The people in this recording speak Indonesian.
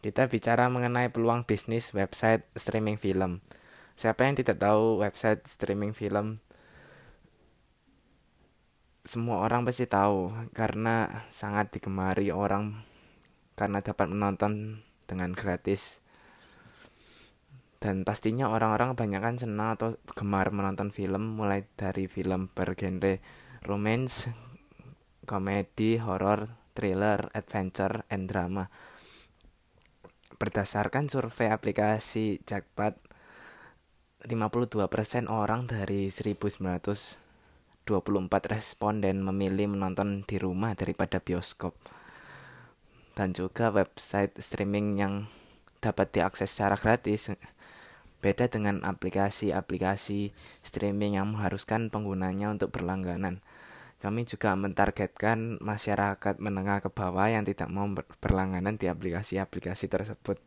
Kita bicara mengenai peluang bisnis website streaming film. Siapa yang tidak tahu website streaming film? Semua orang pasti tahu karena sangat digemari orang karena dapat menonton dengan gratis dan pastinya orang-orang kebanyakan senang atau gemar menonton film mulai dari film bergenre romance, komedi, horor, thriller, adventure, and drama. Berdasarkan survei aplikasi Jackpot, 52% orang dari 1924 responden memilih menonton di rumah daripada bioskop. Dan juga website streaming yang dapat diakses secara gratis Beda dengan aplikasi-aplikasi streaming yang mengharuskan penggunanya untuk berlangganan. Kami juga mentargetkan masyarakat menengah ke bawah yang tidak mau berlangganan di aplikasi-aplikasi tersebut.